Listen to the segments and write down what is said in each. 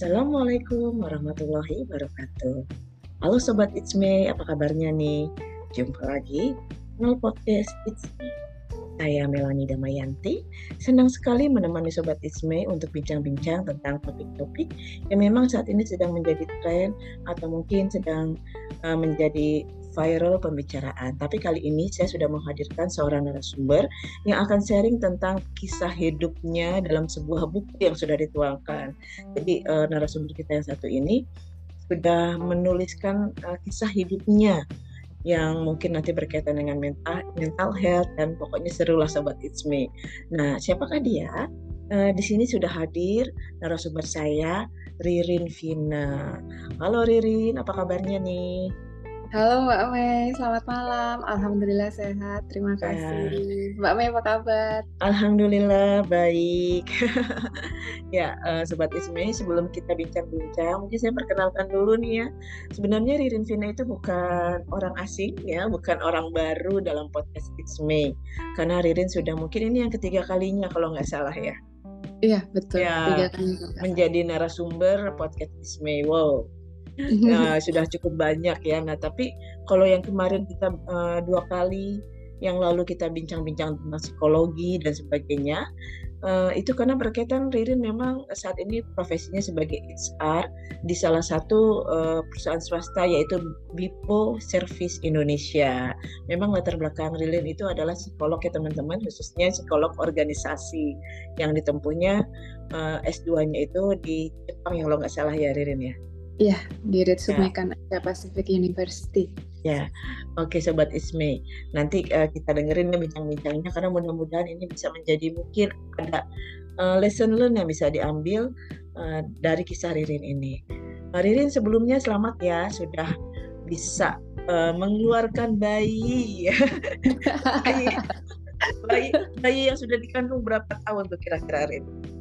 Assalamualaikum warahmatullahi wabarakatuh. Halo Sobat It's Me, apa kabarnya nih? Jumpa lagi Nol Podcast It's Me. Saya Melani Damayanti, senang sekali menemani Sobat It's Me untuk bincang-bincang tentang topik-topik yang memang saat ini sedang menjadi tren atau mungkin sedang uh, menjadi viral pembicaraan. Tapi kali ini saya sudah menghadirkan seorang narasumber yang akan sharing tentang kisah hidupnya dalam sebuah buku yang sudah dituangkan. Jadi uh, narasumber kita yang satu ini sudah menuliskan uh, kisah hidupnya yang mungkin nanti berkaitan dengan mental mental health dan pokoknya seru lah sobat It's Me. Nah, siapakah dia? Uh, di sini sudah hadir narasumber saya Ririn Vina. Halo Ririn, apa kabarnya nih? Halo Mbak Mei, selamat malam. Alhamdulillah sehat, terima kasih. Mbak Mei apa kabar? Alhamdulillah baik. ya, uh, Sobat Ismi, sebelum kita bincang-bincang, mungkin saya perkenalkan dulu nih ya. Sebenarnya Ririn Vina itu bukan orang asing ya, bukan orang baru dalam podcast Ismi. Karena Ririn sudah mungkin ini yang ketiga kalinya kalau nggak salah ya. Iya, betul. Ya. Menjadi narasumber podcast Ismi. Wow nah, sudah cukup banyak ya. Nah, tapi kalau yang kemarin kita uh, dua kali yang lalu kita bincang-bincang tentang psikologi dan sebagainya, uh, itu karena berkaitan Ririn memang saat ini profesinya sebagai HR di salah satu uh, perusahaan swasta yaitu Bipo Service Indonesia. Memang latar belakang Ririn itu adalah psikolog ya teman-teman, khususnya psikolog organisasi yang ditempuhnya uh, S2-nya itu di Jepang yang lo nggak salah ya Ririn ya. Iya, di Ritsumeikan ya. Asia Pacific University. Ya, oke okay, Sobat Isme. Nanti uh, kita dengerin ya bincang-bincangnya karena mudah-mudahan ini bisa menjadi mungkin ada uh, lesson learn yang bisa diambil uh, dari kisah Ririn ini. Uh, Ririn sebelumnya selamat ya sudah bisa uh, mengeluarkan bayi. bayi, bayi, bayi yang sudah dikandung berapa tahun tuh kira-kira Ririn?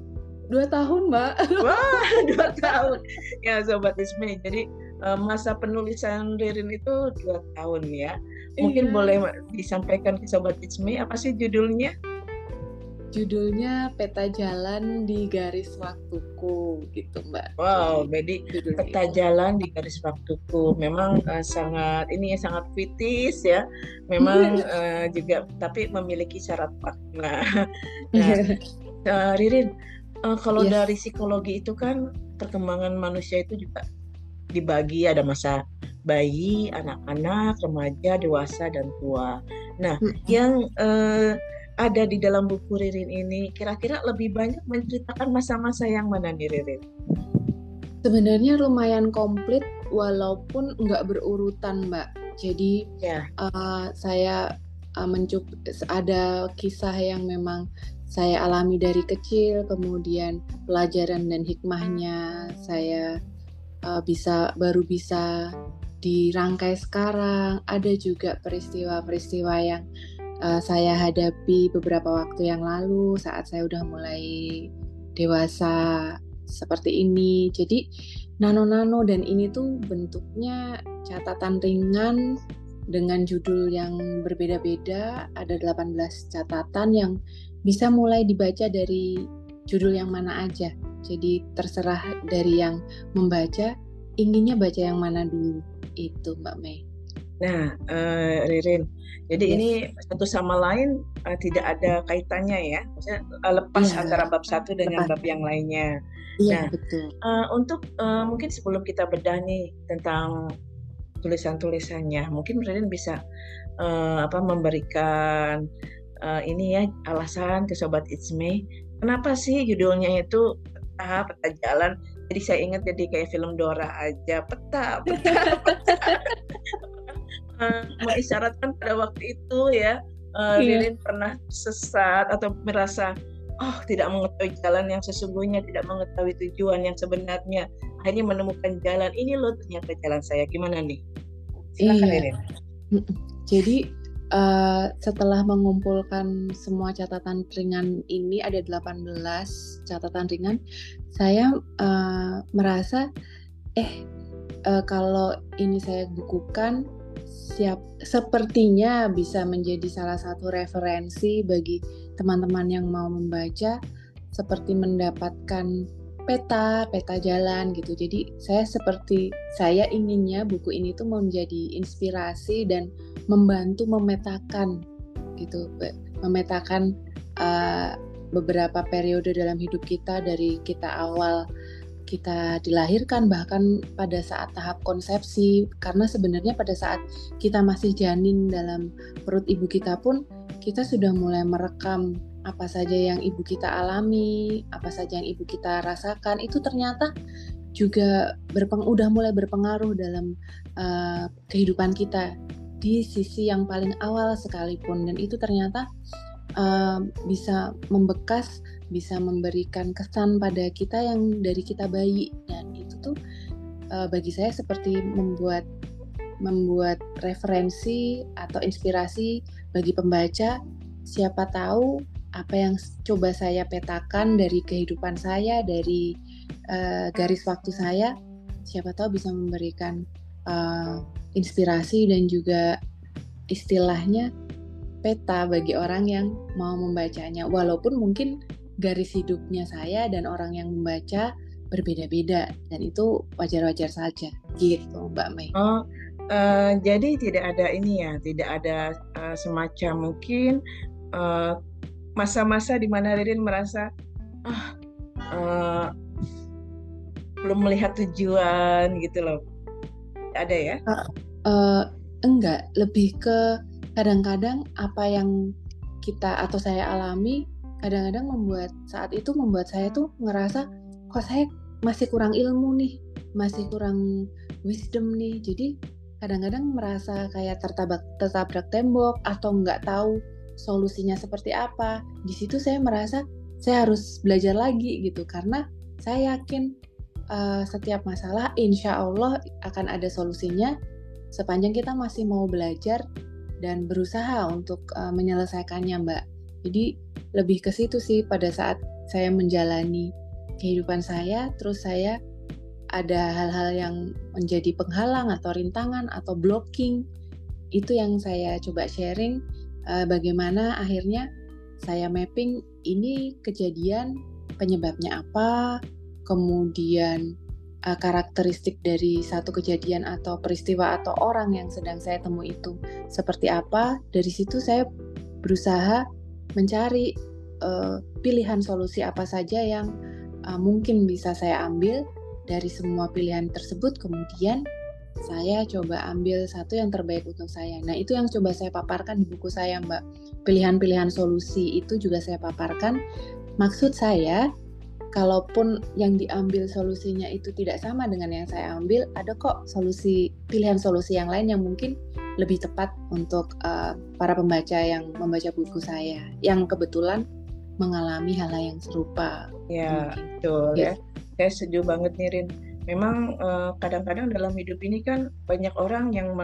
Dua tahun mbak. Wah dua tahun. Ya sobat Isme jadi uh, masa penulisan Ririn itu dua tahun ya. Mungkin iya. boleh disampaikan ke sobat Isme apa sih judulnya? Judulnya peta jalan di garis waktuku gitu mbak. Wow jadi peta jalan di garis waktuku. Memang uh, sangat ini ya sangat kritis ya. Memang uh, juga tapi memiliki syarat makna. Nah uh, Ririn uh, kalau yes. dari psikologi itu kan perkembangan manusia itu juga dibagi ada masa bayi, anak-anak, remaja, dewasa dan tua. Nah, hmm. yang uh, ada di dalam buku Ririn ini kira-kira lebih banyak menceritakan masa-masa yang mana nih Ririn? Sebenarnya lumayan komplit walaupun nggak berurutan Mbak. Jadi yeah. Ya. uh, saya uh, mencup ada kisah yang memang saya alami dari kecil, kemudian pelajaran dan hikmahnya saya uh, bisa baru bisa dirangkai sekarang. Ada juga peristiwa-peristiwa yang uh, saya hadapi beberapa waktu yang lalu saat saya udah mulai dewasa seperti ini. Jadi nano-nano dan ini tuh bentuknya catatan ringan dengan judul yang berbeda-beda. Ada 18 catatan yang bisa mulai dibaca dari judul yang mana aja. Jadi terserah dari yang membaca inginnya baca yang mana dulu itu Mbak Mei. Nah, uh, Ririn, jadi yes. ini satu sama lain uh, tidak ada kaitannya ya, maksudnya uh, lepas ya, antara bab satu dengan lepas. bab yang lainnya. Iya nah, betul. Uh, untuk uh, mungkin sebelum kita bedah nih tentang tulisan-tulisannya, mungkin Ririn bisa uh, apa memberikan uh, ini ya alasan ke sobat It's Me. Kenapa sih judulnya itu peta peta jalan? Jadi saya ingat jadi kayak film Dora aja peta peta. peta. uh, mengisyaratkan pada waktu itu ya uh, yeah. Ririn pernah sesat atau merasa oh tidak mengetahui jalan yang sesungguhnya, tidak mengetahui tujuan yang sebenarnya. Akhirnya menemukan jalan ini loh ternyata jalan saya. Gimana nih? Silakan iya. Ririn. Jadi Uh, setelah mengumpulkan semua catatan ringan ini ada 18 catatan ringan, saya uh, merasa eh uh, kalau ini saya bukukan siap sepertinya bisa menjadi salah satu referensi bagi teman-teman yang mau membaca seperti mendapatkan peta, peta jalan gitu. Jadi saya seperti saya inginnya buku ini tuh menjadi inspirasi dan membantu memetakan gitu, memetakan uh, beberapa periode dalam hidup kita dari kita awal kita dilahirkan bahkan pada saat tahap konsepsi. Karena sebenarnya pada saat kita masih janin dalam perut ibu kita pun kita sudah mulai merekam apa saja yang ibu kita alami, apa saja yang ibu kita rasakan. Itu ternyata juga berpeng udah mulai berpengaruh dalam uh, kehidupan kita di sisi yang paling awal sekalipun. Dan itu ternyata uh, bisa membekas bisa memberikan kesan pada kita yang dari kita bayi. Dan itu tuh uh, bagi saya seperti membuat membuat referensi atau inspirasi bagi pembaca siapa tahu apa yang coba saya petakan dari kehidupan saya dari uh, garis waktu saya siapa tahu bisa memberikan uh, inspirasi dan juga istilahnya peta bagi orang yang mau membacanya walaupun mungkin garis hidupnya saya dan orang yang membaca berbeda-beda dan itu wajar-wajar saja gitu Mbak Mei. Oh, uh, jadi tidak ada ini ya, tidak ada uh, semacam mungkin masa masa-masa di mana Ririn merasa ah uh, belum melihat tujuan gitu loh. Ada ya? Uh, uh, enggak, lebih ke kadang-kadang apa yang kita atau saya alami kadang-kadang membuat saat itu membuat saya tuh ngerasa kok saya masih kurang ilmu nih, masih kurang wisdom nih. Jadi kadang-kadang merasa kayak tertabrak tertabrak tembok atau nggak tahu solusinya seperti apa. Di situ saya merasa saya harus belajar lagi gitu karena saya yakin uh, setiap masalah insya Allah akan ada solusinya sepanjang kita masih mau belajar dan berusaha untuk uh, menyelesaikannya Mbak. Jadi lebih ke situ sih pada saat saya menjalani kehidupan saya, terus saya ada hal-hal yang menjadi penghalang atau rintangan atau blocking. Itu yang saya coba sharing uh, bagaimana akhirnya saya mapping ini kejadian penyebabnya apa, kemudian uh, karakteristik dari satu kejadian atau peristiwa atau orang yang sedang saya temui itu seperti apa. Dari situ saya berusaha mencari uh, pilihan solusi apa saja yang uh, mungkin bisa saya ambil dari semua pilihan tersebut kemudian saya coba ambil satu yang terbaik untuk saya. Nah, itu yang coba saya paparkan di buku saya, Mbak. Pilihan-pilihan solusi itu juga saya paparkan. Maksud saya, kalaupun yang diambil solusinya itu tidak sama dengan yang saya ambil, ada kok solusi pilihan solusi yang lain yang mungkin lebih tepat untuk uh, para pembaca yang membaca buku saya yang kebetulan mengalami hal-hal yang serupa. Ya, mungkin. betul ya. Saya setuju banget nih Rin. Memang uh, kadang-kadang dalam hidup ini kan banyak orang yang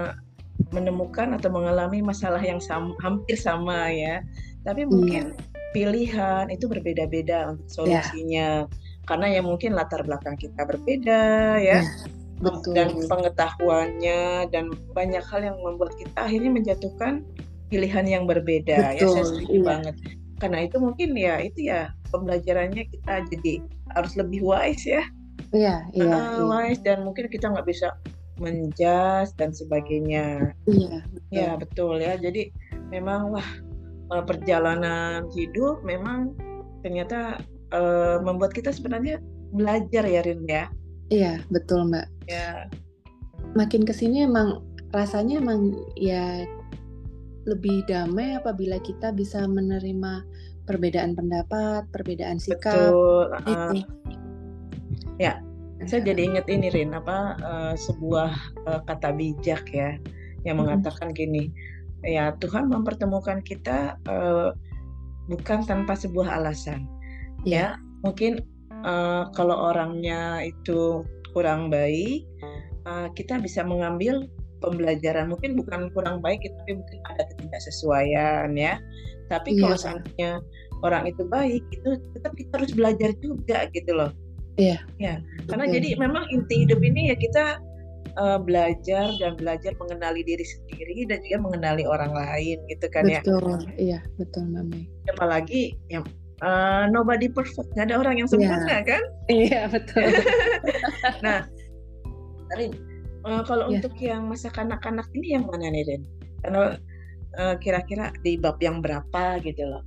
menemukan atau mengalami masalah yang sama, hampir sama ya. Tapi mungkin hmm. Pilihan itu berbeda-beda untuk ya. solusinya. Ya. Karena ya mungkin latar belakang kita berbeda ya. ya Betul. dan pengetahuannya dan banyak hal yang membuat kita akhirnya menjatuhkan pilihan yang berbeda Betul, ya saya setuju iya. banget karena itu mungkin ya itu ya pembelajarannya kita jadi harus lebih wise ya iya iya, uh, iya. wise dan mungkin kita nggak bisa menjas dan sebagainya iya betul. ya betul ya jadi memang wah eh, perjalanan hidup memang ternyata uh, membuat kita sebenarnya belajar ya Rin ya Iya, betul Mbak. Ya. Makin ke sini emang rasanya emang ya lebih damai apabila kita bisa menerima perbedaan pendapat, perbedaan sikap. Betul. Uh, ya, saya jadi inget ini Rin apa uh, sebuah uh, kata bijak ya yang mengatakan gini, ya Tuhan mempertemukan kita uh, bukan tanpa sebuah alasan. Ya, ya mungkin uh, kalau orangnya itu kurang baik, uh, kita bisa mengambil pembelajaran. Mungkin bukan kurang baik, tapi mungkin ada ketidaksesuaian ya. Tapi iya. kalau seandainya orang itu baik, itu tetap kita harus belajar juga gitu loh. Iya. Ya, karena Betul. jadi memang inti hidup ini ya kita uh, belajar dan belajar mengenali diri sendiri dan juga mengenali orang lain gitu kan betul. ya. Betul, iya, betul Mami. Apalagi yang uh, nobody perfect, nggak ada orang yang sempurna yeah. kan? Iya betul. nah, Rin, uh, kalau yeah. untuk yang masa kanak-kanak ini yang mana nih Rin? Karena uh, kira-kira di bab yang berapa gitu loh?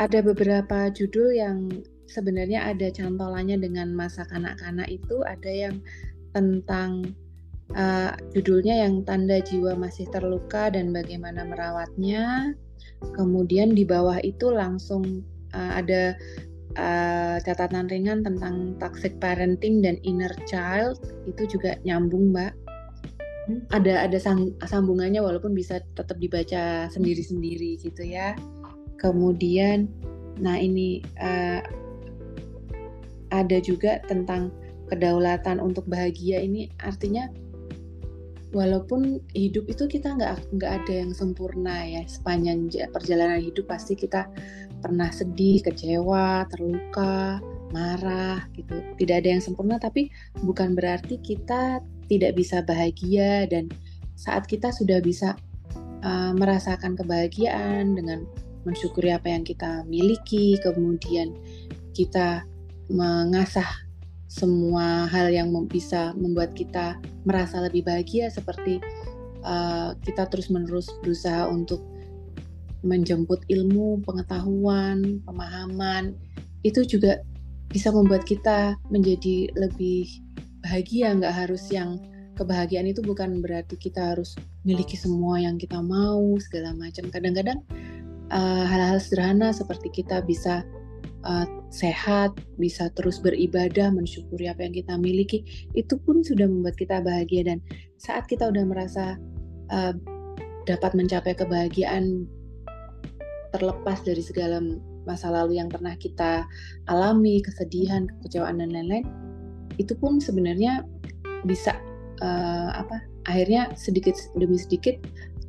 Ada beberapa judul yang sebenarnya ada cantolannya dengan masa kanak-kanak itu ada yang tentang uh, judulnya yang tanda jiwa masih terluka dan bagaimana merawatnya. Kemudian di bawah itu langsung uh, ada uh, catatan ringan tentang toxic parenting dan inner child itu juga nyambung, Mbak. Hmm. Ada ada sang, sambungannya walaupun bisa tetap dibaca sendiri-sendiri gitu ya. Kemudian, nah ini uh, ada juga tentang kedaulatan untuk bahagia ini artinya walaupun hidup itu kita nggak nggak ada yang sempurna ya sepanjang perjalanan hidup pasti kita pernah sedih, kecewa, terluka, marah gitu. Tidak ada yang sempurna tapi bukan berarti kita tidak bisa bahagia dan saat kita sudah bisa uh, merasakan kebahagiaan dengan mensyukuri apa yang kita miliki, kemudian kita mengasah semua hal yang bisa membuat kita merasa lebih bahagia seperti uh, kita terus-menerus berusaha untuk menjemput ilmu, pengetahuan, pemahaman itu juga bisa membuat kita menjadi lebih bahagia. Nggak harus yang kebahagiaan itu bukan berarti kita harus miliki semua yang kita mau segala macam. Kadang-kadang uh, hal-hal sederhana seperti kita bisa uh, sehat, bisa terus beribadah, mensyukuri apa yang kita miliki, itu pun sudah membuat kita bahagia dan saat kita udah merasa uh, dapat mencapai kebahagiaan terlepas dari segala masa lalu yang pernah kita alami, kesedihan, kekecewaan dan lain-lain, itu pun sebenarnya bisa uh, apa? Akhirnya sedikit demi sedikit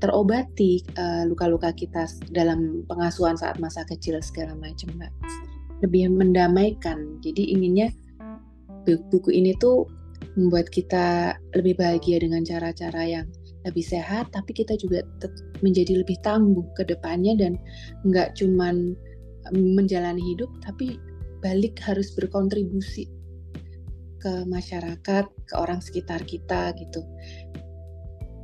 terobati luka-luka uh, kita dalam pengasuhan saat masa kecil segala macam, mbak lebih mendamaikan. Jadi inginnya buku ini tuh membuat kita lebih bahagia dengan cara-cara yang lebih sehat, tapi kita juga menjadi lebih tangguh ke depannya dan nggak cuman menjalani hidup, tapi balik harus berkontribusi ke masyarakat, ke orang sekitar kita gitu.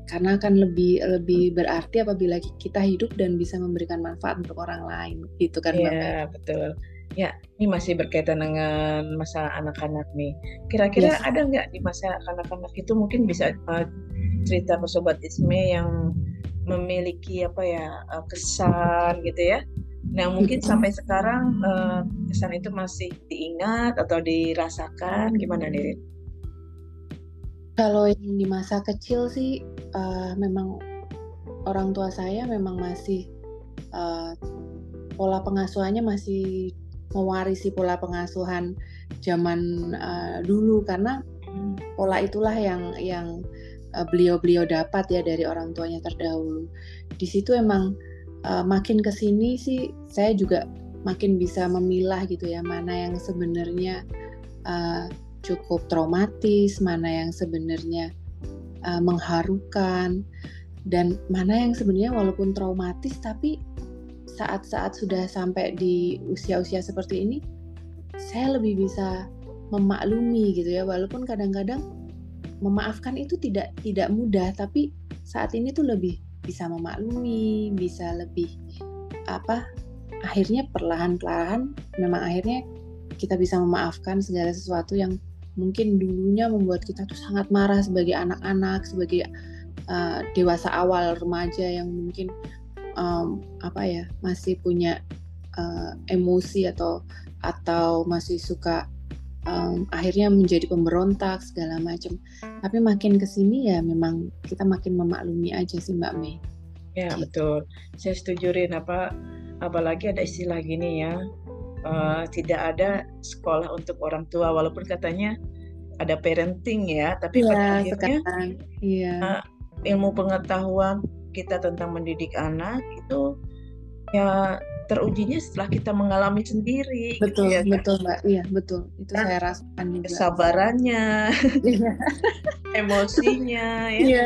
Karena akan lebih lebih berarti apabila kita hidup dan bisa memberikan manfaat untuk orang lain, gitu kan, Iya, betul. Ya, ini masih berkaitan dengan masa anak-anak nih. Kira-kira yes. ada nggak di masa anak-anak itu mungkin bisa uh, cerita ke sobat Isme yang memiliki apa ya uh, kesan gitu ya? Nah mungkin sampai sekarang uh, kesan itu masih diingat atau dirasakan gimana nih? Kalau yang di masa kecil sih uh, memang orang tua saya memang masih uh, pola pengasuhannya masih mewarisi pola pengasuhan zaman uh, dulu karena pola itulah yang yang uh, beliau-beliau dapat ya dari orang tuanya terdahulu. Di situ emang uh, makin ke sini sih saya juga makin bisa memilah gitu ya mana yang sebenarnya uh, cukup traumatis, mana yang sebenarnya uh, mengharukan dan mana yang sebenarnya walaupun traumatis tapi saat-saat sudah sampai di usia-usia seperti ini, saya lebih bisa memaklumi gitu ya, walaupun kadang-kadang memaafkan itu tidak tidak mudah, tapi saat ini tuh lebih bisa memaklumi, bisa lebih apa? Akhirnya perlahan-lahan, memang akhirnya kita bisa memaafkan segala sesuatu yang mungkin dulunya membuat kita tuh sangat marah sebagai anak-anak, sebagai uh, dewasa awal remaja yang mungkin um, apa ya masih punya uh, emosi atau atau masih suka um, akhirnya menjadi pemberontak segala macam. Tapi makin ke sini ya memang kita makin memaklumi aja sih Mbak Mei. Ya gitu. betul, saya setuju Rin apa apalagi ada istilah gini ya uh, tidak ada sekolah untuk orang tua walaupun katanya ada parenting ya tapi ya, pada akhirnya ya. uh, ilmu pengetahuan kita tentang mendidik anak itu ya terujinya setelah kita mengalami sendiri. Gitu betul, gitu ya, betul mbak. Iya betul. Itu nah, saya rasakan juga. Kesabarannya, iya. emosinya, ya. Iya.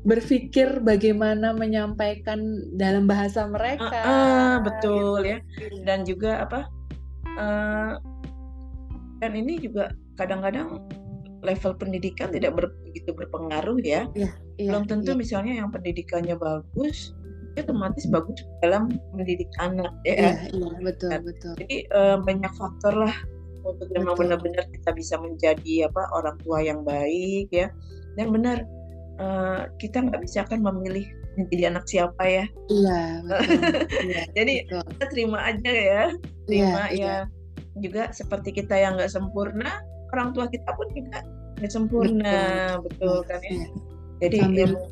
Berpikir bagaimana menyampaikan dalam bahasa mereka. Uh, uh, betul ya. Dan juga apa? uh, dan ini juga kadang-kadang level pendidikan tidak ber, begitu berpengaruh ya. ya, ya Belum tentu ya. misalnya yang pendidikannya bagus, itu otomatis bagus dalam mendidik anak ya. Iya, iya betul nah, betul. Jadi uh, banyak faktor lah untuk memang benar-benar kita bisa menjadi apa orang tua yang baik ya. Dan benar uh, kita nggak bisa kan memilih menjadi anak siapa ya. Iya. Betul. iya Jadi betul. kita terima aja ya. Terima iya, ya. Iya. Juga seperti kita yang nggak sempurna, orang tua kita pun juga nggak sempurna, betul, betul kan ya. Iya. Jadi sambil, ya,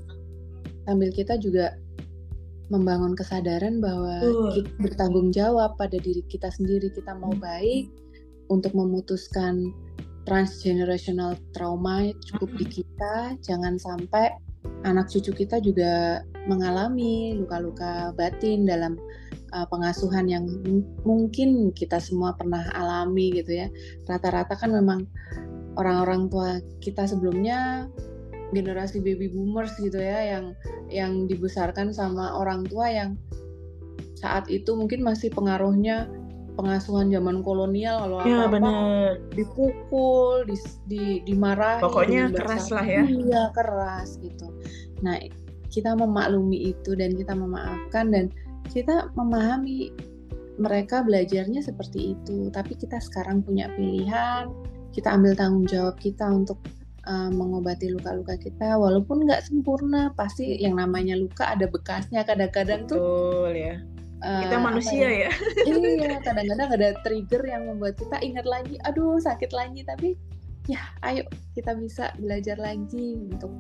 sambil kita juga membangun kesadaran bahwa uh. kita bertanggung jawab pada diri kita sendiri kita mau hmm. baik untuk memutuskan transgenerational trauma cukup di hmm. kita jangan sampai anak cucu kita juga mengalami luka-luka batin dalam uh, pengasuhan yang mungkin kita semua pernah alami gitu ya rata-rata kan memang orang-orang tua kita sebelumnya generasi baby boomers gitu ya yang yang dibesarkan sama orang tua yang saat itu mungkin masih pengaruhnya pengasuhan zaman kolonial kalau ya, apa, apa dipukul, di, di dimarahi, pokoknya keras lah ya. Iya keras gitu. Nah kita memaklumi itu dan kita memaafkan dan kita memahami mereka belajarnya seperti itu. Tapi kita sekarang punya pilihan, kita ambil tanggung jawab kita untuk uh, mengobati luka-luka kita walaupun nggak sempurna pasti yang namanya luka ada bekasnya kadang-kadang tuh ya uh, kita manusia ya, ya? iya kadang-kadang ada trigger yang membuat kita ingat lagi aduh sakit lagi tapi ya ayo kita bisa belajar lagi untuk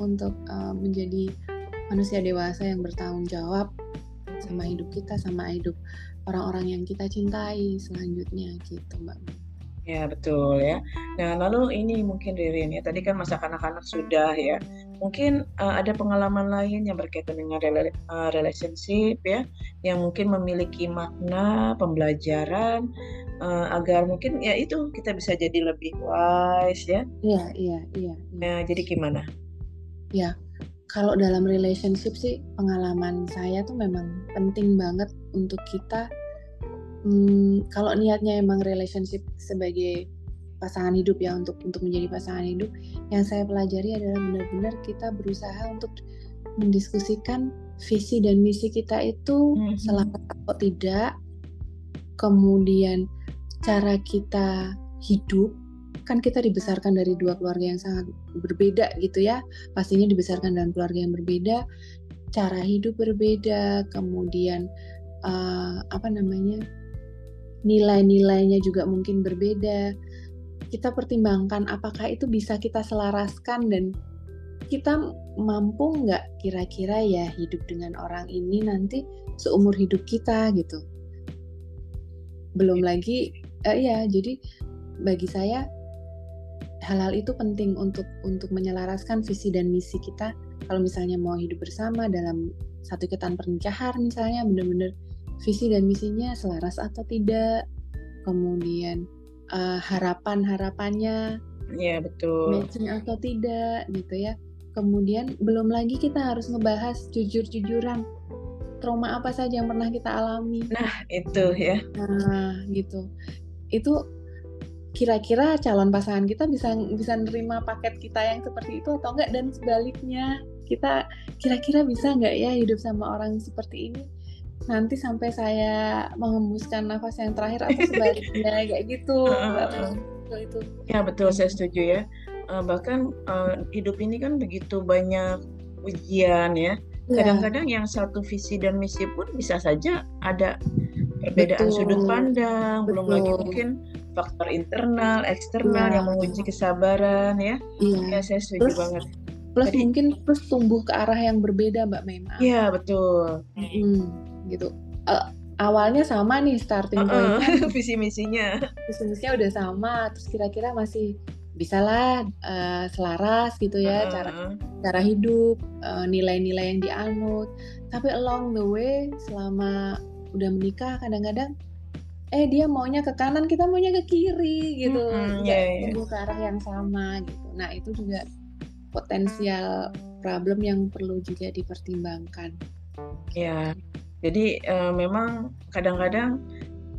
untuk uh, menjadi manusia dewasa yang bertanggung jawab sama hidup kita sama hidup orang-orang yang kita cintai selanjutnya gitu mbak Ya betul ya. Nah lalu ini mungkin Ririn ya tadi kan masa kanak-kanak sudah ya. Mungkin uh, ada pengalaman lain yang berkaitan dengan rela uh, relationship ya, yang mungkin memiliki makna pembelajaran uh, agar mungkin ya itu kita bisa jadi lebih wise ya. Iya iya iya. Nah jadi gimana? Ya kalau dalam relationship sih pengalaman saya tuh memang penting banget untuk kita hmm, kalau niatnya emang relationship sebagai pasangan hidup ya untuk untuk menjadi pasangan hidup yang saya pelajari adalah benar-benar kita berusaha untuk mendiskusikan visi dan misi kita itu mm-hmm. selamat atau tidak kemudian cara kita hidup kan kita dibesarkan dari dua keluarga yang sangat berbeda gitu ya pastinya dibesarkan dalam keluarga yang berbeda cara hidup berbeda kemudian uh, apa namanya nilai-nilainya juga mungkin berbeda. Kita pertimbangkan apakah itu bisa kita selaraskan dan kita mampu nggak kira-kira ya hidup dengan orang ini nanti seumur hidup kita gitu. Belum iya. lagi, uh, ya jadi bagi saya hal-hal itu penting untuk untuk menyelaraskan visi dan misi kita. Kalau misalnya mau hidup bersama dalam satu ikatan pernikahan misalnya benar-benar visi dan misinya selaras atau tidak, kemudian uh, harapan-harapannya ya betul matching atau tidak gitu ya. Kemudian belum lagi kita harus ngebahas jujur-jujuran trauma apa saja yang pernah kita alami. Nah, itu ya. Nah, gitu. Itu kira-kira calon pasangan kita bisa bisa nerima paket kita yang seperti itu atau enggak dan sebaliknya kita kira-kira bisa nggak ya hidup sama orang seperti ini nanti sampai saya mengembuskan nafas yang terakhir atau sebaliknya kayak gitu uh, itu ya betul saya setuju ya uh, bahkan uh, hidup ini kan begitu banyak ujian ya, ya. kadang-kadang yeah. yang satu visi dan misi pun bisa saja ada perbedaan betul. sudut pandang betul. belum lagi mungkin faktor internal eksternal ya. yang menguji kesabaran ya iya. ya saya setuju Terus, banget plus Jadi, mungkin terus tumbuh ke arah yang berbeda mbak Mema iya betul hmm gitu uh, awalnya sama nih starting uh -uh. visi misinya visi misinya udah sama terus kira-kira masih bisalah uh, selaras gitu ya uh -uh. cara cara hidup nilai nilai-nilai yang dianut tapi along the way selama udah menikah kadang-kadang eh dia maunya ke kanan kita maunya ke kiri gitu mm -hmm, yeah, yeah. ke arah yang sama gitu nah itu juga potensial problem yang perlu juga dipertimbangkan ya yeah. Jadi uh, memang kadang-kadang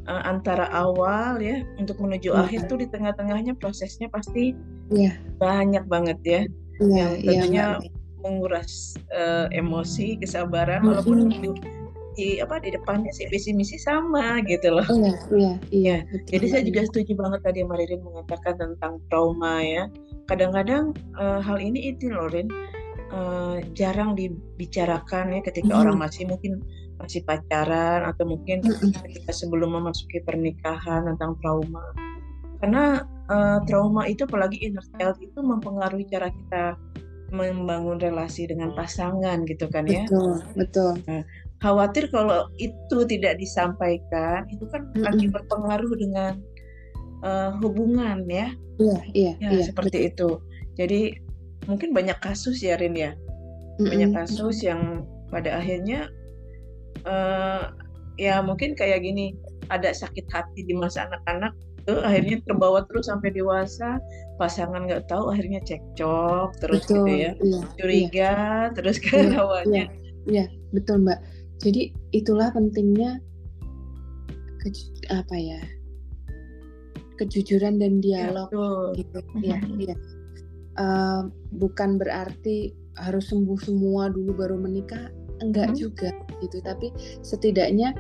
uh, antara awal ya untuk menuju yeah. akhir tuh di tengah-tengahnya prosesnya pasti yeah. banyak banget ya yeah, yang iya, tentunya yeah, menguras uh, emosi kesabaran mm -hmm. Di, apa di depannya sih visi misi sama gitu loh. Iya, iya, iya. Jadi saya juga setuju banget tadi Maririn mengatakan tentang trauma ya. Kadang-kadang uh, hal ini itu loh Rin uh, jarang dibicarakan ya ketika mm -hmm. orang masih mungkin masih pacaran atau mungkin ketika sebelum memasuki pernikahan tentang trauma karena uh, trauma itu apalagi inner child itu mempengaruhi cara kita membangun relasi dengan pasangan gitu kan ya betul betul nah, khawatir kalau itu tidak disampaikan itu kan mm-hmm. lagi berpengaruh dengan uh, hubungan ya. Iya iya, ya, iya seperti betul. itu. Jadi mungkin banyak kasus ya Rin ya. Banyak kasus yang pada akhirnya uh, ya mungkin kayak gini ada sakit hati di masa anak-anak tuh akhirnya terbawa terus sampai dewasa pasangan nggak tahu akhirnya cekcok terus betul, gitu ya. iya, curiga iya. terus kan iya, awalnya iya, iya betul mbak jadi itulah pentingnya ke, apa ya kejujuran dan iya, dialog ya, gitu. Ya iya. Uh, bukan berarti harus sembuh semua dulu baru menikah enggak hmm. juga gitu. Tapi setidaknya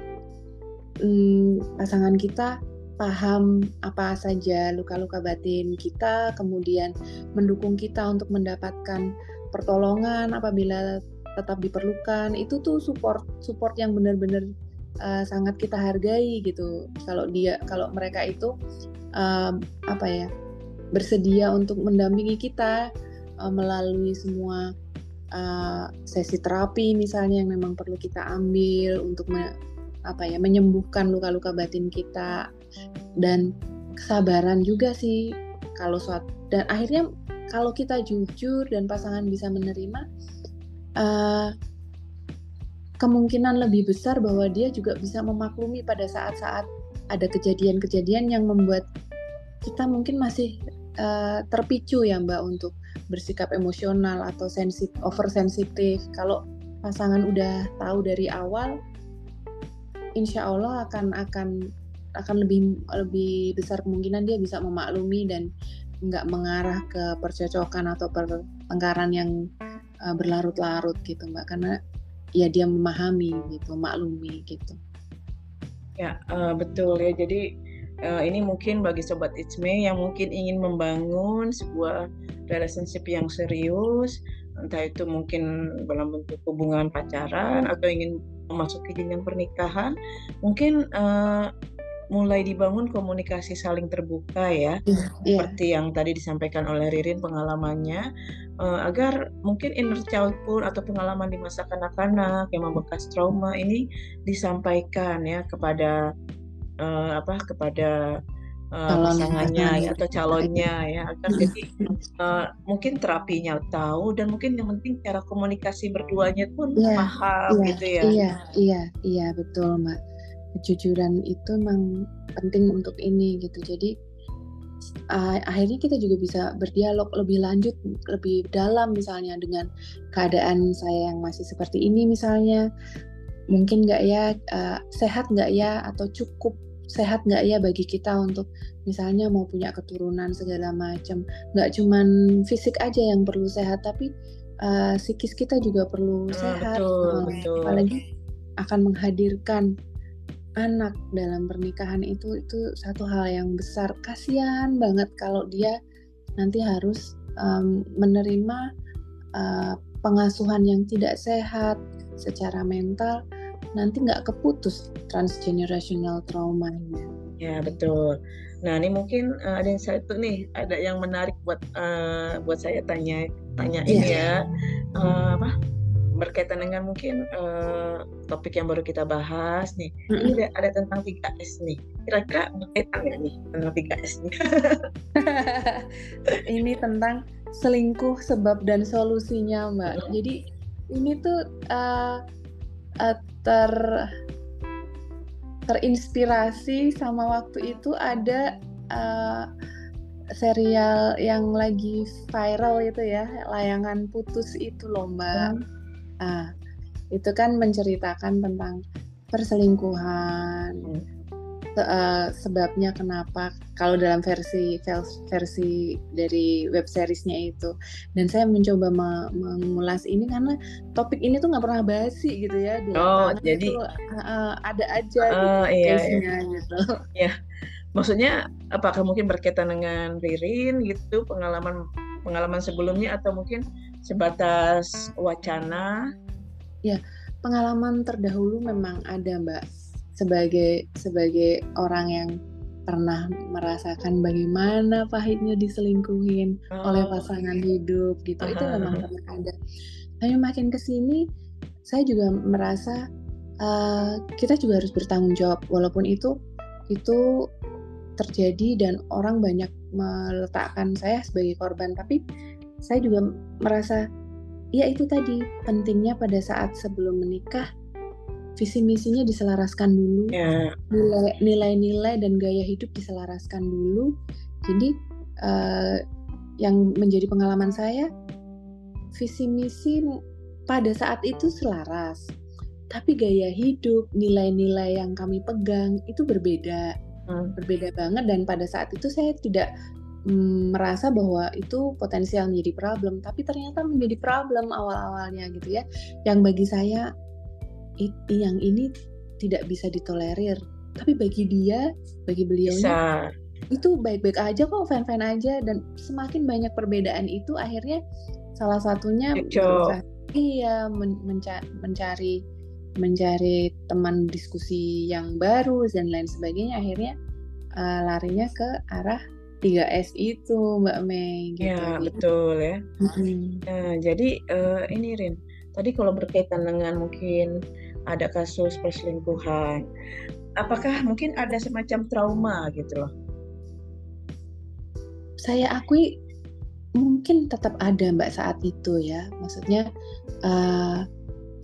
hmm, pasangan kita paham apa saja luka-luka batin kita kemudian mendukung kita untuk mendapatkan pertolongan apabila tetap diperlukan. Itu tuh support support yang benar-benar uh, sangat kita hargai gitu. Kalau dia kalau mereka itu um, apa ya bersedia untuk mendampingi kita uh, melalui semua uh, sesi terapi misalnya yang memang perlu kita ambil untuk me, apa ya menyembuhkan luka-luka batin kita. Dan kesabaran juga sih kalau suatu dan akhirnya kalau kita jujur dan pasangan bisa menerima uh, kemungkinan lebih besar bahwa dia juga bisa memaklumi pada saat-saat ada kejadian-kejadian yang membuat kita mungkin masih uh, terpicu ya Mbak untuk bersikap emosional atau sensit oversensitif. Kalau pasangan udah tahu dari awal, insya Allah akan akan akan lebih lebih besar kemungkinan dia bisa memaklumi dan nggak mengarah ke percocokan atau pertengkaran yang uh, berlarut-larut gitu mbak karena ya dia memahami gitu maklumi gitu. Ya uh, betul ya. Jadi uh, ini mungkin bagi sobat Itsme yang mungkin ingin membangun sebuah relationship yang serius, entah itu mungkin dalam bentuk hubungan pacaran atau ingin memasuki jenjang pernikahan, mungkin uh, mulai dibangun komunikasi saling terbuka ya, yeah, yeah. seperti yang tadi disampaikan oleh Ririn pengalamannya, uh, agar mungkin inner child pun atau pengalaman di masa kanak-kanak yang membekas trauma ini disampaikan ya kepada uh, apa kepada uh, pasangannya ya, atau calonnya ya agar jadi uh, mungkin terapinya tahu dan mungkin yang penting cara komunikasi berduanya pun yeah, paham yeah, gitu ya. iya iya iya betul mbak kejujuran itu memang penting untuk ini gitu. Jadi uh, akhirnya kita juga bisa berdialog lebih lanjut lebih dalam misalnya dengan keadaan saya yang masih seperti ini misalnya. Mungkin nggak ya uh, sehat nggak ya atau cukup sehat nggak ya bagi kita untuk misalnya mau punya keturunan segala macam. Nggak cuman fisik aja yang perlu sehat tapi uh, psikis kita juga perlu hmm, sehat. betul, uh, betul. apalagi akan menghadirkan anak dalam pernikahan itu itu satu hal yang besar kasihan banget kalau dia nanti harus um, menerima uh, pengasuhan yang tidak sehat secara mental nanti nggak keputus transgenerational traumanya. Ya betul. Nah ini mungkin uh, ada yang satu nih, ada yang menarik buat uh, buat saya tanya tanya yeah. ini ya, uh, apa berkaitan dengan mungkin uh, topik yang baru kita bahas nih. Mm -hmm. Ini ada, ada tentang 3S nih. Kira-kira berkaitan nggak nih tentang 3S nih? ini tentang selingkuh sebab dan solusinya, Mbak. Mm -hmm. Jadi ini tuh uh, uh, ter terinspirasi sama waktu itu ada uh, serial yang lagi viral itu ya layangan putus itu lomba hmm. uh, itu kan menceritakan tentang perselingkuhan. Hmm. uh, sebabnya kenapa kalau dalam versi versi dari web seriesnya itu. Dan saya mencoba mengulas ini karena topik ini tuh nggak pernah basi gitu ya. Oh jadi itu, uh, ada aja uh, gitu iya, iya. gitu. Ya maksudnya apakah mungkin berkaitan dengan Ririn gitu pengalaman pengalaman sebelumnya atau mungkin sebatas wacana ya pengalaman terdahulu memang ada mbak. Sebagai sebagai orang yang pernah merasakan bagaimana pahitnya diselingkuhin oh. oleh pasangan hidup gitu. Uh -huh. itu memang pernah ada. Tapi makin ke sini saya juga merasa uh, kita juga harus bertanggung jawab. Walaupun itu itu terjadi dan orang banyak meletakkan saya sebagai korban. Tapi saya juga merasa ya itu tadi. Pentingnya pada saat sebelum menikah visi misinya diselaraskan dulu. Yeah. nilai-nilai dan gaya hidup diselaraskan dulu. Jadi uh, yang menjadi pengalaman saya visi misi pada saat itu selaras. Tapi gaya hidup nilai-nilai yang kami pegang itu berbeda. Hmm. berbeda banget dan pada saat itu saya tidak merasa bahwa itu potensial menjadi problem, tapi ternyata menjadi problem awal-awalnya gitu ya. Yang bagi saya it, yang ini tidak bisa ditolerir, tapi bagi dia, bagi beliau itu baik-baik aja kok, fan-fan aja. Dan semakin banyak perbedaan itu akhirnya salah satunya berusaha, iya men menca mencari mencari teman diskusi yang baru dan lain sebagainya. Akhirnya uh, larinya ke arah 3S itu Mbak Mei gitu. Ya, betul ya. hmm Nah, jadi uh, ini Rin, tadi kalau berkaitan dengan mungkin ada kasus perselingkuhan, apakah mungkin ada semacam trauma gitu loh? Saya akui mungkin tetap ada Mbak saat itu ya. Maksudnya uh,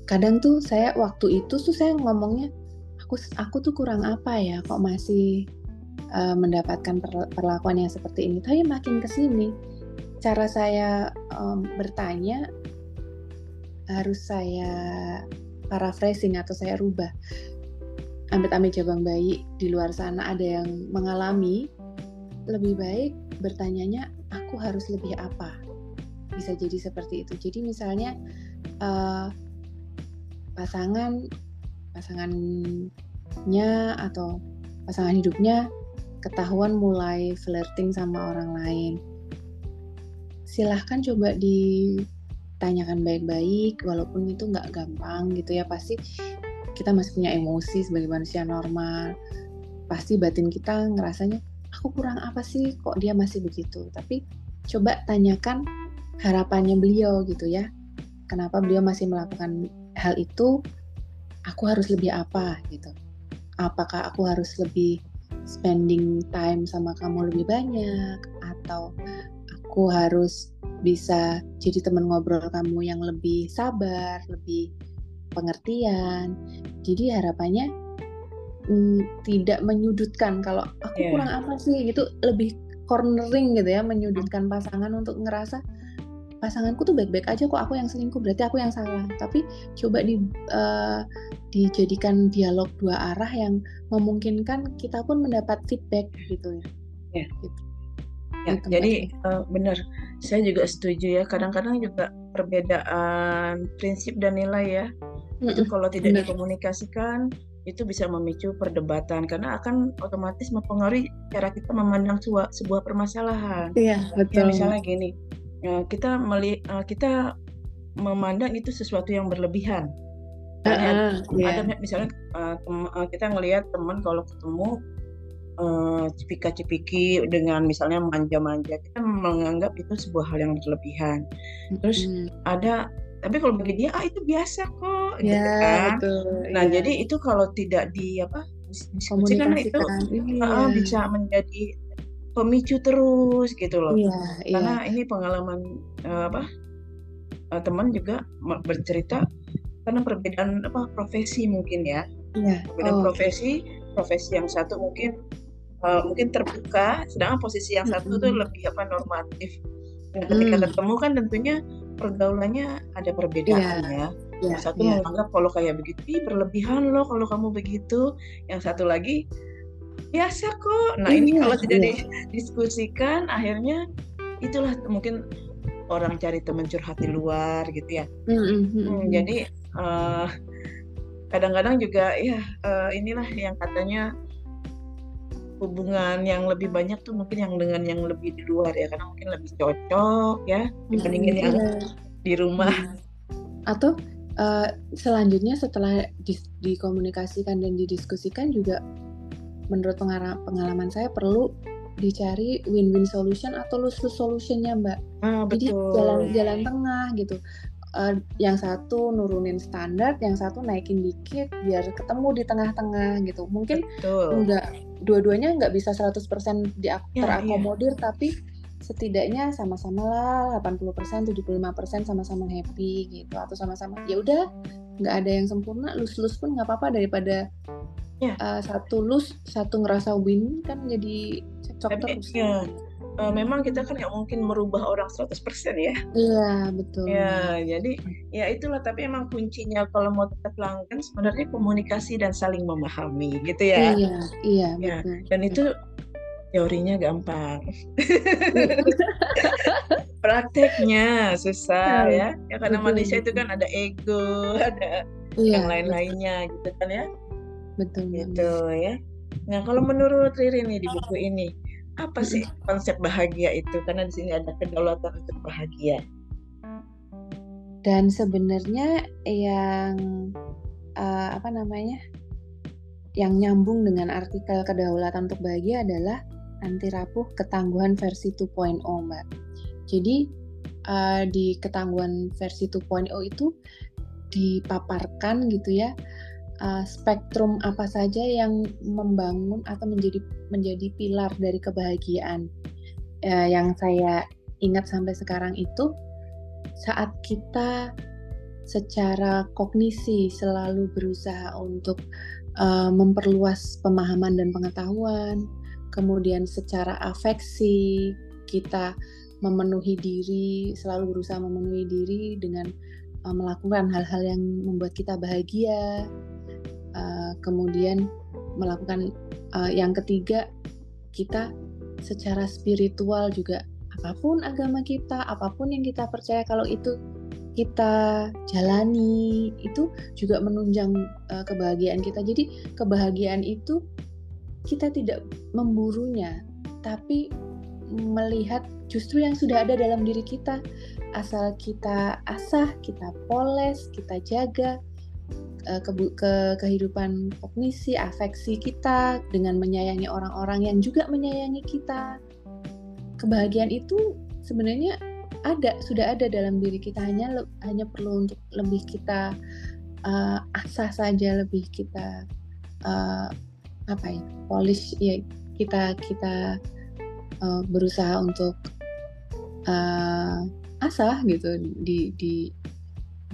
kadang tuh saya waktu itu tuh saya ngomongnya aku aku tuh kurang apa ya kok masih uh, mendapatkan perlakuan yang seperti ini. Tapi makin ke sini, cara saya um, bertanya harus saya paraphrasing atau saya rubah. Amit-amit jabang bayi di luar sana ada yang mengalami, lebih baik bertanyanya aku harus lebih apa. Bisa jadi seperti itu. Jadi misalnya uh, pasangan pasangannya atau pasangan hidupnya ketahuan mulai flirting sama orang lain. Silahkan coba ditanyakan baik-baik, walaupun itu nggak gampang gitu ya. Pasti kita masih punya emosi sebagai manusia normal. Pasti batin kita ngerasanya, aku kurang apa sih kok dia masih begitu. Tapi coba tanyakan harapannya beliau gitu ya. Kenapa beliau masih melakukan hal itu? Aku harus lebih apa gitu. Apakah aku harus lebih spending time sama kamu lebih banyak atau aku harus bisa jadi teman ngobrol kamu yang lebih sabar, lebih pengertian. Jadi harapannya mm, tidak menyudutkan kalau aku yeah. kurang apa sih gitu lebih cornering gitu ya menyudutkan pasangan untuk ngerasa pasanganku tuh baik-baik aja kok aku yang selingkuh berarti aku yang salah tapi coba di uh, dijadikan dialog dua arah yang memungkinkan kita pun mendapat feedback gitu ya ya gitu. Ya, gitu, jadi uh, benar, saya juga setuju ya. Kadang-kadang juga perbedaan prinsip dan nilai ya, mm -mm, itu kalau tidak benar. dikomunikasikan itu bisa memicu perdebatan karena akan otomatis mempengaruhi cara kita memandang sebuah, sebuah permasalahan. Iya ya, betul. Ya, misalnya gini, uh, kita meli uh, kita memandang itu sesuatu yang berlebihan. uh, yeah. ada misalnya uh, uh, kita ngelihat teman kalau ketemu uh, cipika-cipiki dengan misalnya manja-manja, kita menganggap itu sebuah hal yang berlebihan. Terus mm. ada tapi kalau bagi dia ah itu biasa kok yeah, gitu kan. Betul, nah, yeah. jadi itu kalau tidak di apa diskusikan itu uh, bisa menjadi pemicu terus gitu loh. Iya, iya. Karena iya. ini pengalaman uh, apa uh, teman juga bercerita karena perbedaan apa profesi mungkin ya. Iya. Perbedaan oh, profesi, okay. profesi yang satu mungkin uh, mungkin terbuka, sedangkan posisi yang satu mm-hmm. tuh lebih apa normatif. Dan ketika mm. ketemu kan tentunya pergaulannya ada perbedaan yeah. ya. Yeah, yang satu yeah. menganggap kalau kayak begitu, berlebihan loh kalau kamu begitu. Yang satu lagi biasa kok nah ini iya, kalau tidak iya. didiskusikan akhirnya itulah mungkin orang cari teman curhat di luar gitu ya mm -hmm. hmm, jadi uh, kadang-kadang juga ya uh, inilah yang katanya hubungan yang lebih banyak tuh mungkin yang dengan yang lebih di luar ya karena mungkin lebih cocok ya dibandingin yang iya. di rumah atau uh, selanjutnya setelah di, dikomunikasikan dan didiskusikan juga menurut pengalaman saya perlu dicari win-win solution atau lose-lose solutionnya mbak. Ah, Jadi jalan jalan tengah gitu. Uh, yang satu nurunin standar, yang satu naikin dikit biar ketemu di tengah-tengah gitu. Mungkin betul. enggak dua-duanya nggak bisa 100% di ya, terakomodir ya. tapi setidaknya sama-sama lah 80% 75% sama-sama happy gitu atau sama-sama ya udah nggak ada yang sempurna lus-lus pun nggak apa-apa daripada ya. uh, satu lus satu ngerasa win kan jadi cocok terus ya. Uh, memang kita kan nggak mungkin merubah orang 100% ya. Iya, betul. Ya, jadi ya itulah tapi emang kuncinya kalau mau tetap langgeng sebenarnya komunikasi dan saling memahami gitu ya. Iya, iya, ya. betul. Dan itu teorinya gampang. Prakteknya susah iya, ya. Ya karena betul, manusia betul. itu kan ada ego, ada iya, yang lain-lainnya gitu kan ya. Betul. Gitu ya. Nah, kalau menurut Riri nih di buku ini, apa sih konsep bahagia itu? Karena di sini ada kedaulatan untuk bahagia. Dan sebenarnya yang uh, apa namanya? Yang nyambung dengan artikel kedaulatan untuk bahagia adalah anti rapuh ketangguhan versi 2.0, Mbak. Jadi uh, di ketangguhan versi 2.0 itu dipaparkan gitu ya uh, spektrum apa saja yang membangun atau menjadi menjadi pilar dari kebahagiaan. Uh, yang saya ingat sampai sekarang itu saat kita secara kognisi selalu berusaha untuk uh, memperluas pemahaman dan pengetahuan, kemudian secara afeksi kita memenuhi diri, selalu berusaha memenuhi diri dengan melakukan hal-hal yang membuat kita bahagia, uh, kemudian melakukan uh, yang ketiga kita secara spiritual juga apa pun agama kita apa pun yang kita percaya kalau itu kita jalani itu juga menunjang uh, kebahagiaan kita. Jadi kebahagiaan itu kita tidak memburunya tapi melihat justru yang sudah ada dalam diri kita. Asal kita asah kita poles kita jaga Eh, ke, ke kehidupan kognisi, afeksi kita dengan menyayangi orang-orang yang juga menyayangi kita. Kebahagiaan itu sebenarnya ada, sudah ada dalam diri kita hanya hanya perlu untuk lebih kita uh, asah saja, lebih kita uh, apa ya, polish ya kita kita uh, berusaha untuk uh, asah gitu di di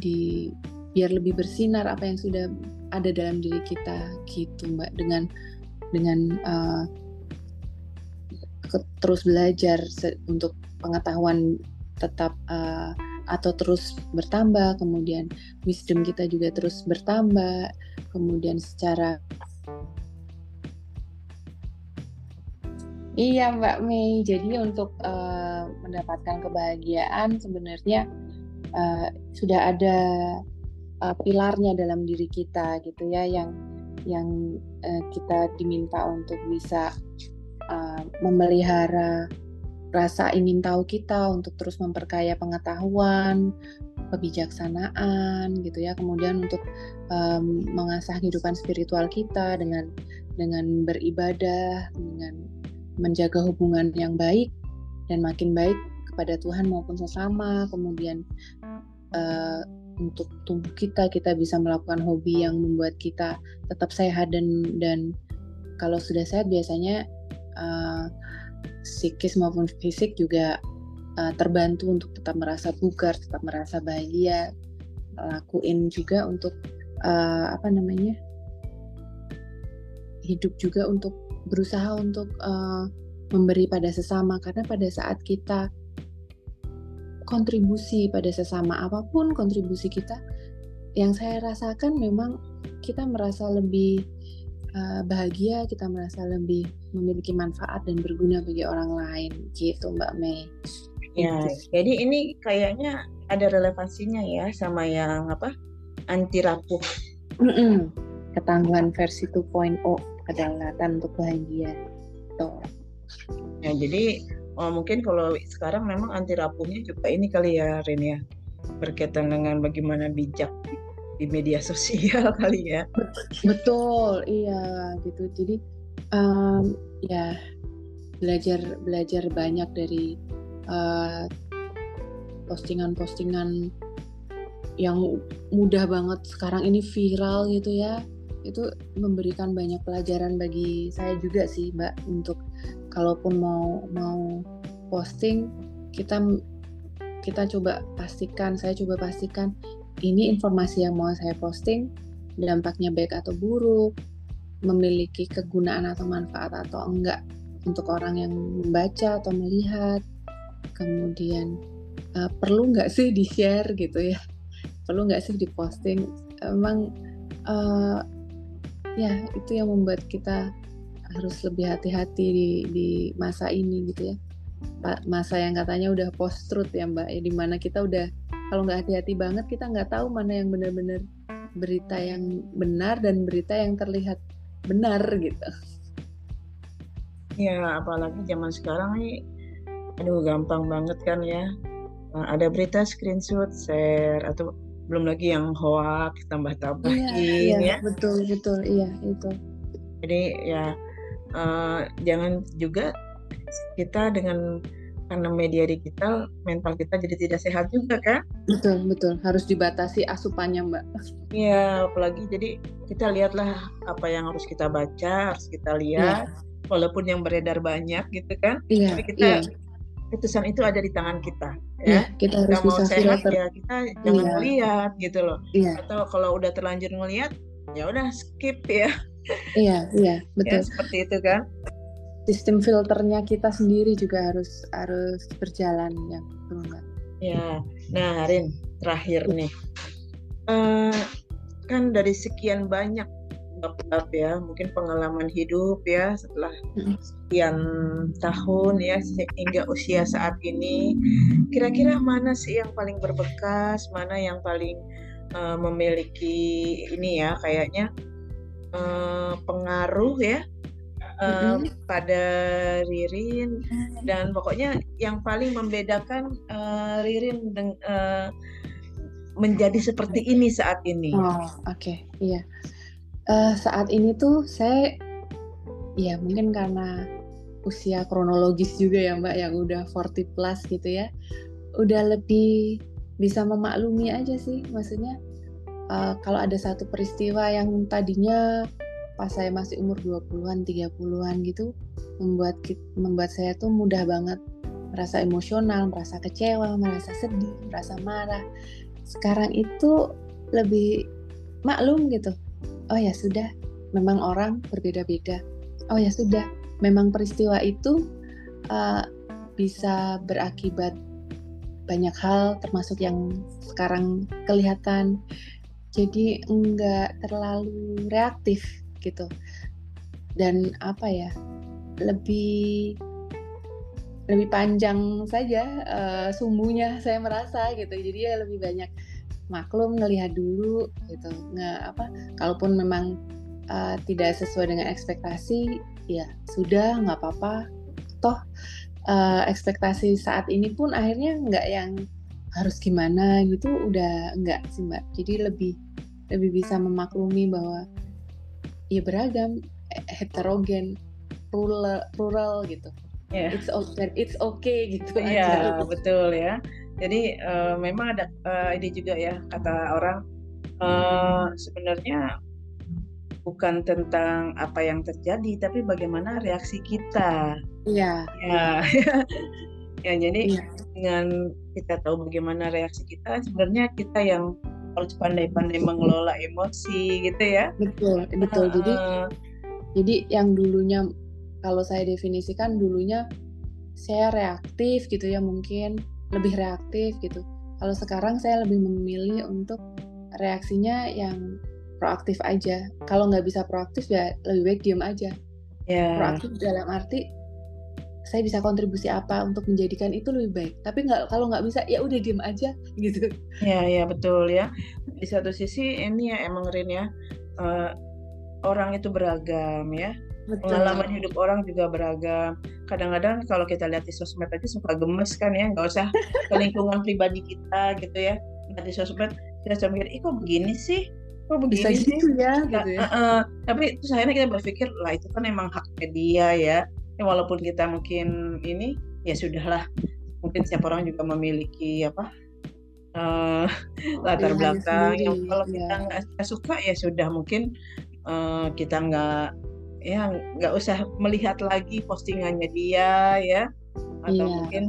di biar lebih bersinar apa yang sudah ada dalam diri kita gitu mbak. Dengan dengan uh, terus belajar untuk pengetahuan tetap uh, atau terus bertambah kemudian wisdom kita juga terus bertambah kemudian secara Iya Mbak Mei, jadi untuk uh, mendapatkan kebahagiaan sebenarnya uh, sudah ada uh, pilarnya dalam diri kita gitu ya yang yang uh, kita diminta untuk bisa uh, memelihara rasa ingin tahu kita untuk terus memperkaya pengetahuan, kebijaksanaan gitu ya. Kemudian untuk um, mengasah kehidupan spiritual kita dengan dengan beribadah, dengan menjaga hubungan yang baik dan makin baik kepada Tuhan maupun sesama. Kemudian uh, untuk tubuh kita kita bisa melakukan hobi yang membuat kita tetap sehat dan dan kalau sudah sehat biasanya uh, psikis maupun fisik juga uh, terbantu untuk tetap merasa bugar tetap merasa bahagia. Lakuin juga untuk uh, apa namanya hidup juga untuk berusaha untuk uh, memberi pada sesama. Karena pada saat kita kontribusi pada sesama apa pun kontribusi kita yang saya rasakan memang kita merasa lebih uh, bahagia, kita merasa lebih memiliki manfaat dan berguna bagi orang lain, gitu Mbak Mei. Ya, gitu. jadi ini kayaknya ada relevansinya ya sama yang apa anti rapuh. Mm -mm. Ketangguhan versi 2.0 kedalatan untuk bahagia. Tuh. Ya, jadi oh, mungkin kalau sekarang memang anti rapuhnya juga ini kali ya Ren ya berkaitan dengan bagaimana bijak di media sosial kali ya. Betul, iya gitu. Jadi um, ya belajar belajar banyak dari uh, postingan-postingan yang mudah banget sekarang ini viral gitu ya itu memberikan banyak pelajaran bagi saya juga sih mbak untuk kalaupun mau mau posting kita kita coba pastikan saya coba pastikan ini informasi yang mau saya posting dampaknya baik atau buruk, memiliki kegunaan atau manfaat atau enggak untuk orang yang membaca atau melihat, kemudian uh, perlu nggak sih di share gitu ya, perlu nggak sih diposting, emang uh, ya itu yang membuat kita harus lebih hati-hati di, di masa ini gitu ya, masa yang katanya udah post truth ya mbak, ya di mana kita udah kalau nggak hati-hati banget kita nggak tahu mana yang benar-benar berita yang benar dan berita yang terlihat benar gitu. Ya apalagi zaman sekarang nih, aduh gampang banget kan ya. Nah, ada berita screenshot, share atau belum lagi yang hoax tambah tambahin iya, iya, ya. Betul betul iya itu. Jadi ya uh, jangan juga kita dengan karena media digital mental kita jadi tidak sehat juga kan betul betul harus dibatasi asupannya mbak iya apalagi jadi kita lihatlah apa yang harus kita baca harus kita lihat ya. walaupun yang beredar banyak gitu kan iya, tapi kita ya. Keputusan itu ada di tangan kita ya, ya kita harus kita mau sehat filter. ya kita jangan ya. melihat gitu loh. Ya. atau kalau udah terlanjur melihat ya udah skip ya. Iya iya ya, betul. ya, seperti itu kan. Sistem filternya kita sendiri juga harus harus berjalan ya enggak ya nah Rin terakhir nih. Uh, kan dari sekian banyak bab ya mungkin pengalaman hidup ya setelah sekian tahun ya hingga usia saat ini kira-kira mana sih yang paling berbekas mana yang paling uh, memiliki ini ya kayaknya uh, pengaruh ya uh, mm-hmm. pada Ririn dan pokoknya yang paling membedakan uh, Ririn deng, uh, menjadi seperti ini saat ini. Oh oke okay. iya uh, saat ini tuh saya ya mungkin karena usia kronologis juga ya Mbak yang udah 40 plus gitu ya udah lebih bisa memaklumi aja sih maksudnya uh, kalau ada satu peristiwa yang tadinya pas saya masih umur 20-an, 30-an gitu membuat membuat saya tuh mudah banget merasa emosional, merasa kecewa, merasa sedih, merasa marah. Sekarang itu lebih maklum gitu. Oh ya sudah, memang orang berbeda-beda. Oh ya sudah, memang peristiwa itu uh, bisa berakibat banyak hal termasuk yang sekarang kelihatan. Jadi enggak terlalu reaktif gitu dan apa ya lebih lebih panjang saja uh, sumbunya saya merasa gitu jadi ya lebih banyak maklum ngelihat dulu gitu. Nggak apa kalaupun memang uh, tidak sesuai dengan ekspektasi ya sudah nggak apa-apa. Toh uh, ekspektasi saat ini pun akhirnya nggak yang harus gimana gitu udah nggak sih mbak. Jadi lebih lebih bisa memaklumi bahwa ya beragam eh, heterogen rural rural gitu. Yeah. it's okay it's okay gitu ya yeah, betul ya jadi uh, memang ada uh, ini juga ya kata orang uh, sebenarnya bukan tentang apa yang terjadi tapi bagaimana reaksi kita. Iya. Ya. Ya jadi yeah. dengan kita tahu bagaimana reaksi kita sebenarnya kita yang harus pandai-pandai mengelola emosi gitu ya. Betul betul. Uh, jadi jadi yang dulunya kalau saya definisikan dulunya saya reaktif gitu ya mungkin lebih reaktif gitu kalau sekarang saya lebih memilih untuk reaksinya yang proaktif aja. Kalau nggak bisa proaktif ya lebih baik diem aja. Yeah. Proaktif dalam arti saya bisa kontribusi apa untuk menjadikan itu lebih baik. Tapi nggak kalau nggak bisa ya udah diem aja gitu. Ya ya betul ya. Di satu sisi ini ya emang Rin ya uh, orang itu beragam ya. Betul. Pengalaman hidup orang juga beragam. Kadang-kadang kalau kita lihat di sosmed aja suka gemes kan ya, nggak usah ke lingkungan pribadi kita gitu ya. Lihat di sosmed kita cuma mikir, ih kok begini sih? Kok begini Bisa sih? Gitu ya, gitu ya. Uh, uh, tapi terus akhirnya kita berpikir, lah itu kan emang hak media ya ya walaupun kita mungkin ini ya sudahlah mungkin setiap orang juga memiliki apa uh, latar belakang yang kalau ya. kita nggak suka ya sudah mungkin uh, kita nggak ya nggak usah melihat lagi postingannya dia ya atau yeah. mungkin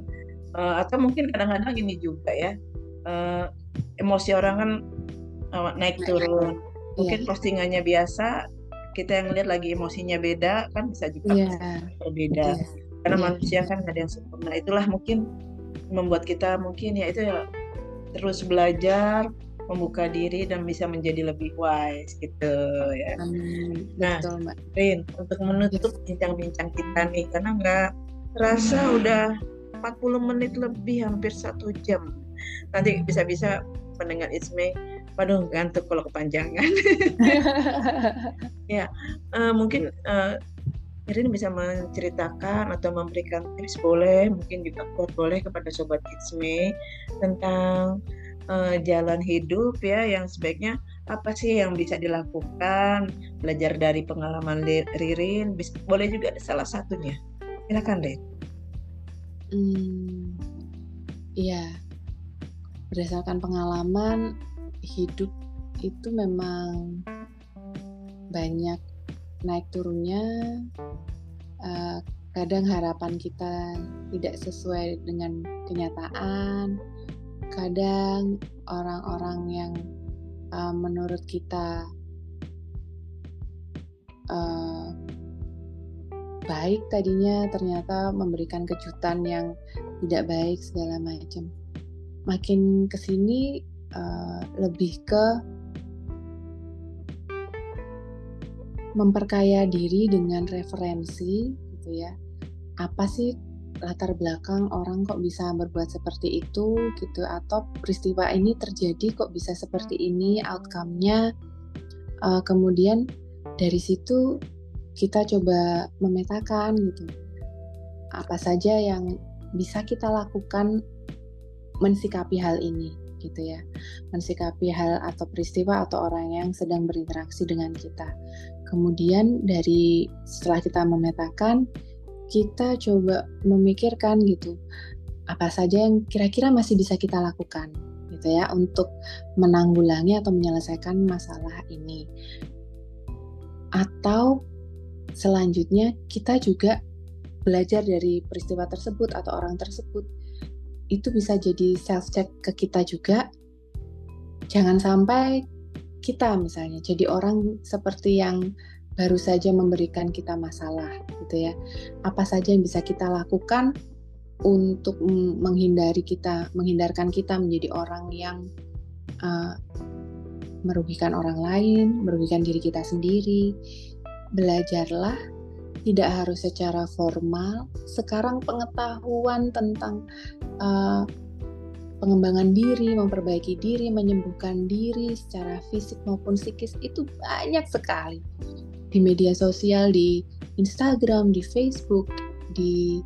uh, atau mungkin kadang-kadang ini juga ya uh, emosi orang kan uh, naik turun mungkin yeah. postingannya biasa kita yang lihat lagi emosinya beda kan bisa juga yeah. berbeda yeah. karena yeah. manusia kan ada yang sempurna itulah mungkin membuat kita mungkin ya itu ya terus belajar membuka diri dan bisa menjadi lebih wise gitu ya. Amin. Nah, Betul, Rin, untuk menutup bincang-bincang kita nih karena nggak terasa udah 40 menit lebih hampir satu jam. Nanti bisa-bisa pendengar Isme waduh ngantuk kalau kepanjangan ya uh, mungkin uh, Irin bisa menceritakan atau memberikan tips boleh mungkin juga buat boleh kepada sobat Kitsme tentang uh, jalan hidup ya yang sebaiknya apa sih yang bisa dilakukan belajar dari pengalaman Ririn bisa, boleh juga ada salah satunya. Silakan deh hmm, iya. Berdasarkan pengalaman hidup itu memang banyak naik turunnya. Uh, kadang harapan kita tidak sesuai dengan kenyataan kadang orang-orang yang uh, menurut kita uh, baik tadinya ternyata memberikan kejutan yang tidak baik segala macam. Makin ke sini uh, lebih ke memperkaya diri dengan referensi gitu ya. Apa sih latar belakang orang kok bisa berbuat seperti itu gitu. Atau peristiwa ini terjadi kok bisa seperti ini outcome-nya. Uh, kemudian dari situ kita coba memetakan gitu. Apa saja yang bisa kita lakukan mensikapi hal ini gitu ya. Mensikapi hal atau peristiwa atau orang yang sedang berinteraksi dengan kita. Kemudian dari setelah kita memetakan kita coba memikirkan gitu apa saja yang kira-kira masih bisa kita lakukan gitu ya untuk menanggulangi atau menyelesaikan masalah ini. Atau selanjutnya kita juga belajar dari peristiwa tersebut atau orang tersebut. Itu bisa jadi self check ke kita juga. Jangan sampai kita misalnya jadi orang seperti yang baru saja memberikan kita masalah gitu ya. Apa saja yang bisa kita lakukan untuk menghindari kita menghindarkan kita menjadi orang yang uh, merugikan orang lain merugikan diri kita sendiri. Belajarlah tidak harus secara formal. Sekarang pengetahuan tentang uh, pengembangan diri, memperbaiki diri, menyembuhkan diri secara fisik maupun psikis itu banyak sekali di media sosial, di Instagram, di Facebook, di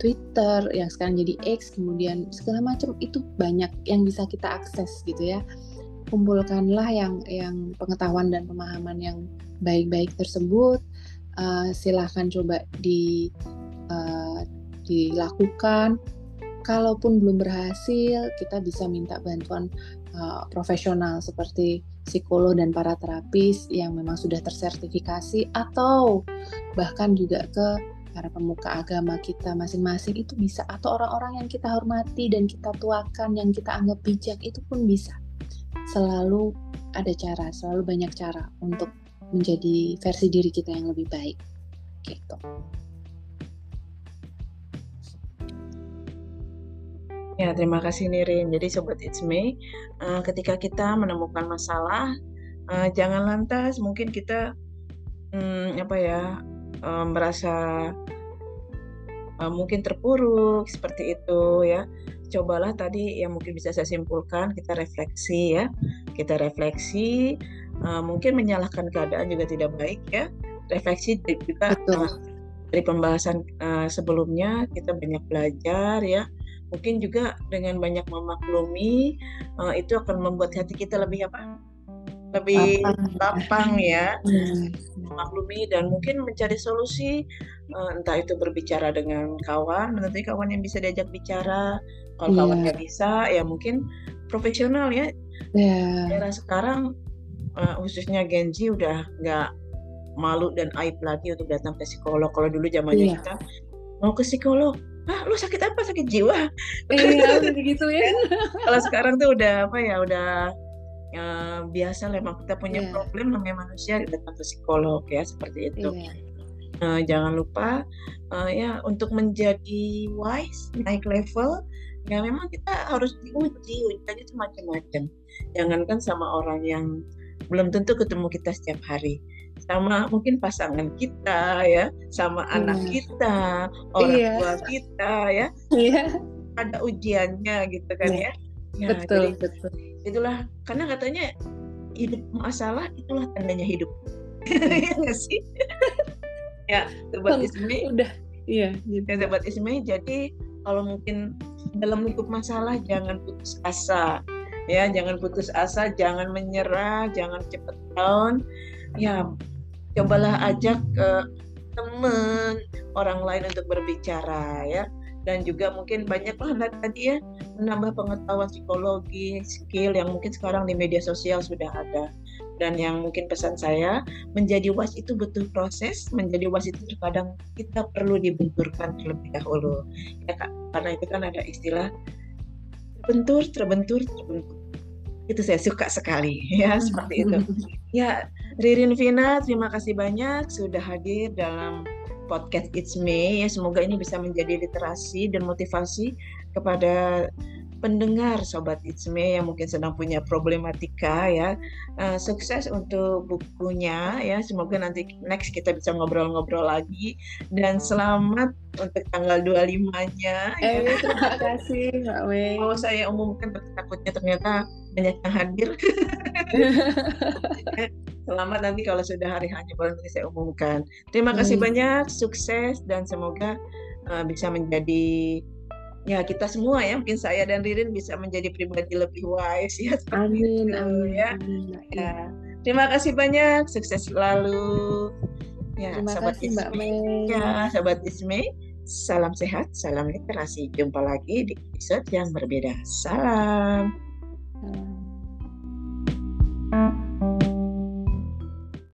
Twitter yang sekarang jadi X, kemudian segala macam itu banyak yang bisa kita akses gitu ya. Kumpulkanlah yang yang pengetahuan dan pemahaman yang baik-baik tersebut, uh, silahkan coba di uh, dilakukan. Kalaupun belum berhasil, kita bisa minta bantuan uh, profesional seperti psikolog dan para terapis yang memang sudah tersertifikasi atau bahkan juga ke para pemuka agama kita masing-masing itu bisa. Atau orang-orang yang kita hormati dan kita tuakan yang kita anggap bijak itu pun bisa. Selalu ada cara selalu banyak cara untuk menjadi versi diri kita yang lebih baik. Gitu. Ya, terima kasih Nirin. Jadi Sobat It's Me, uh, ketika kita menemukan masalah, uh, jangan lantas mungkin kita um, apa ya um, merasa uh, mungkin terpuruk seperti itu ya. Cobalah tadi yang mungkin bisa saya simpulkan kita refleksi ya. Kita refleksi uh, mungkin menyalahkan keadaan juga tidak baik ya. Refleksi juga Uh, dari pembahasan uh, sebelumnya kita banyak belajar ya mungkin juga dengan banyak memaklumi uh, itu akan membuat hati kita lebih apa lebih lapang, ya hmm. memaklumi dan mungkin mencari solusi uh, entah itu berbicara dengan kawan menurut kawan yang bisa diajak bicara kalau yeah. kawan nggak bisa ya mungkin profesional ya yeah. era sekarang uh, khususnya Genji udah nggak malu dan aib lagi untuk datang ke psikolog kalau dulu zamannya yeah. kita mau ke psikolog ah lu sakit apa sakit jiwa iya begitu ya kalau sekarang tuh udah apa ya udah ya, biasa memang kita punya yeah. problem namanya manusia datang ke psikolog ya seperti itu yeah. Iya. uh, jangan lupa uh, ya untuk menjadi wise naik level ya memang kita harus diuji ujiannya itu macam-macam jangankan sama orang yang belum tentu ketemu kita setiap hari sama mungkin pasangan kita ya sama hmm. anak kita orang iya. tua kita ya iya. ada ujiannya gitu kan iya. ya, ya betul jadi, betul itulah karena katanya hidup masalah itulah tandanya hidup ya sih ya sobat Ismi udah iya gitu. ya sobat Ismi jadi kalau mungkin dalam lingkup masalah jangan putus asa ya jangan putus asa jangan menyerah jangan cepat down ya cobalah ajak ke teman orang lain untuk berbicara ya. Dan juga mungkin banyak lah tadi ya menambah pengetahuan psikologi skill yang mungkin sekarang di media sosial sudah ada. Dan yang mungkin pesan saya menjadi was itu butuh proses menjadi was itu terkadang kita perlu dibenturkan terlebih dahulu ya kak. Karena itu kan ada istilah terbentur terbentur terbentur. Itu saya suka sekali ya seperti itu. Ya Ririn Vina terima kasih banyak sudah hadir dalam podcast It's Me. Ya semoga ini bisa menjadi literasi dan motivasi kepada pendengar sobat Itsme yang mungkin sedang punya problematika ya. Uh, sukses untuk bukunya ya. Semoga nanti next kita bisa ngobrol-ngobrol lagi. Dan selamat untuk tanggal 25-nya ya. eh, ya. terima kasih Mbak Wei. Mau saya umumkan takutnya ternyata banyak yang hadir selamat nanti kalau sudah hari hanya boleh nanti saya umumkan. Terima kasih hmm. banyak sukses dan semoga uh, bisa menjadi ya kita semua ya mungkin saya dan Ririn bisa menjadi pribadi lebih wise ya amin amin ya. amin ya. terima kasih banyak sukses selalu. Ya terima sahabat kasih, Mbak Mei. Ya sahabat Isme salam sehat salam literasi jumpa lagi di episode yang berbeda. Salam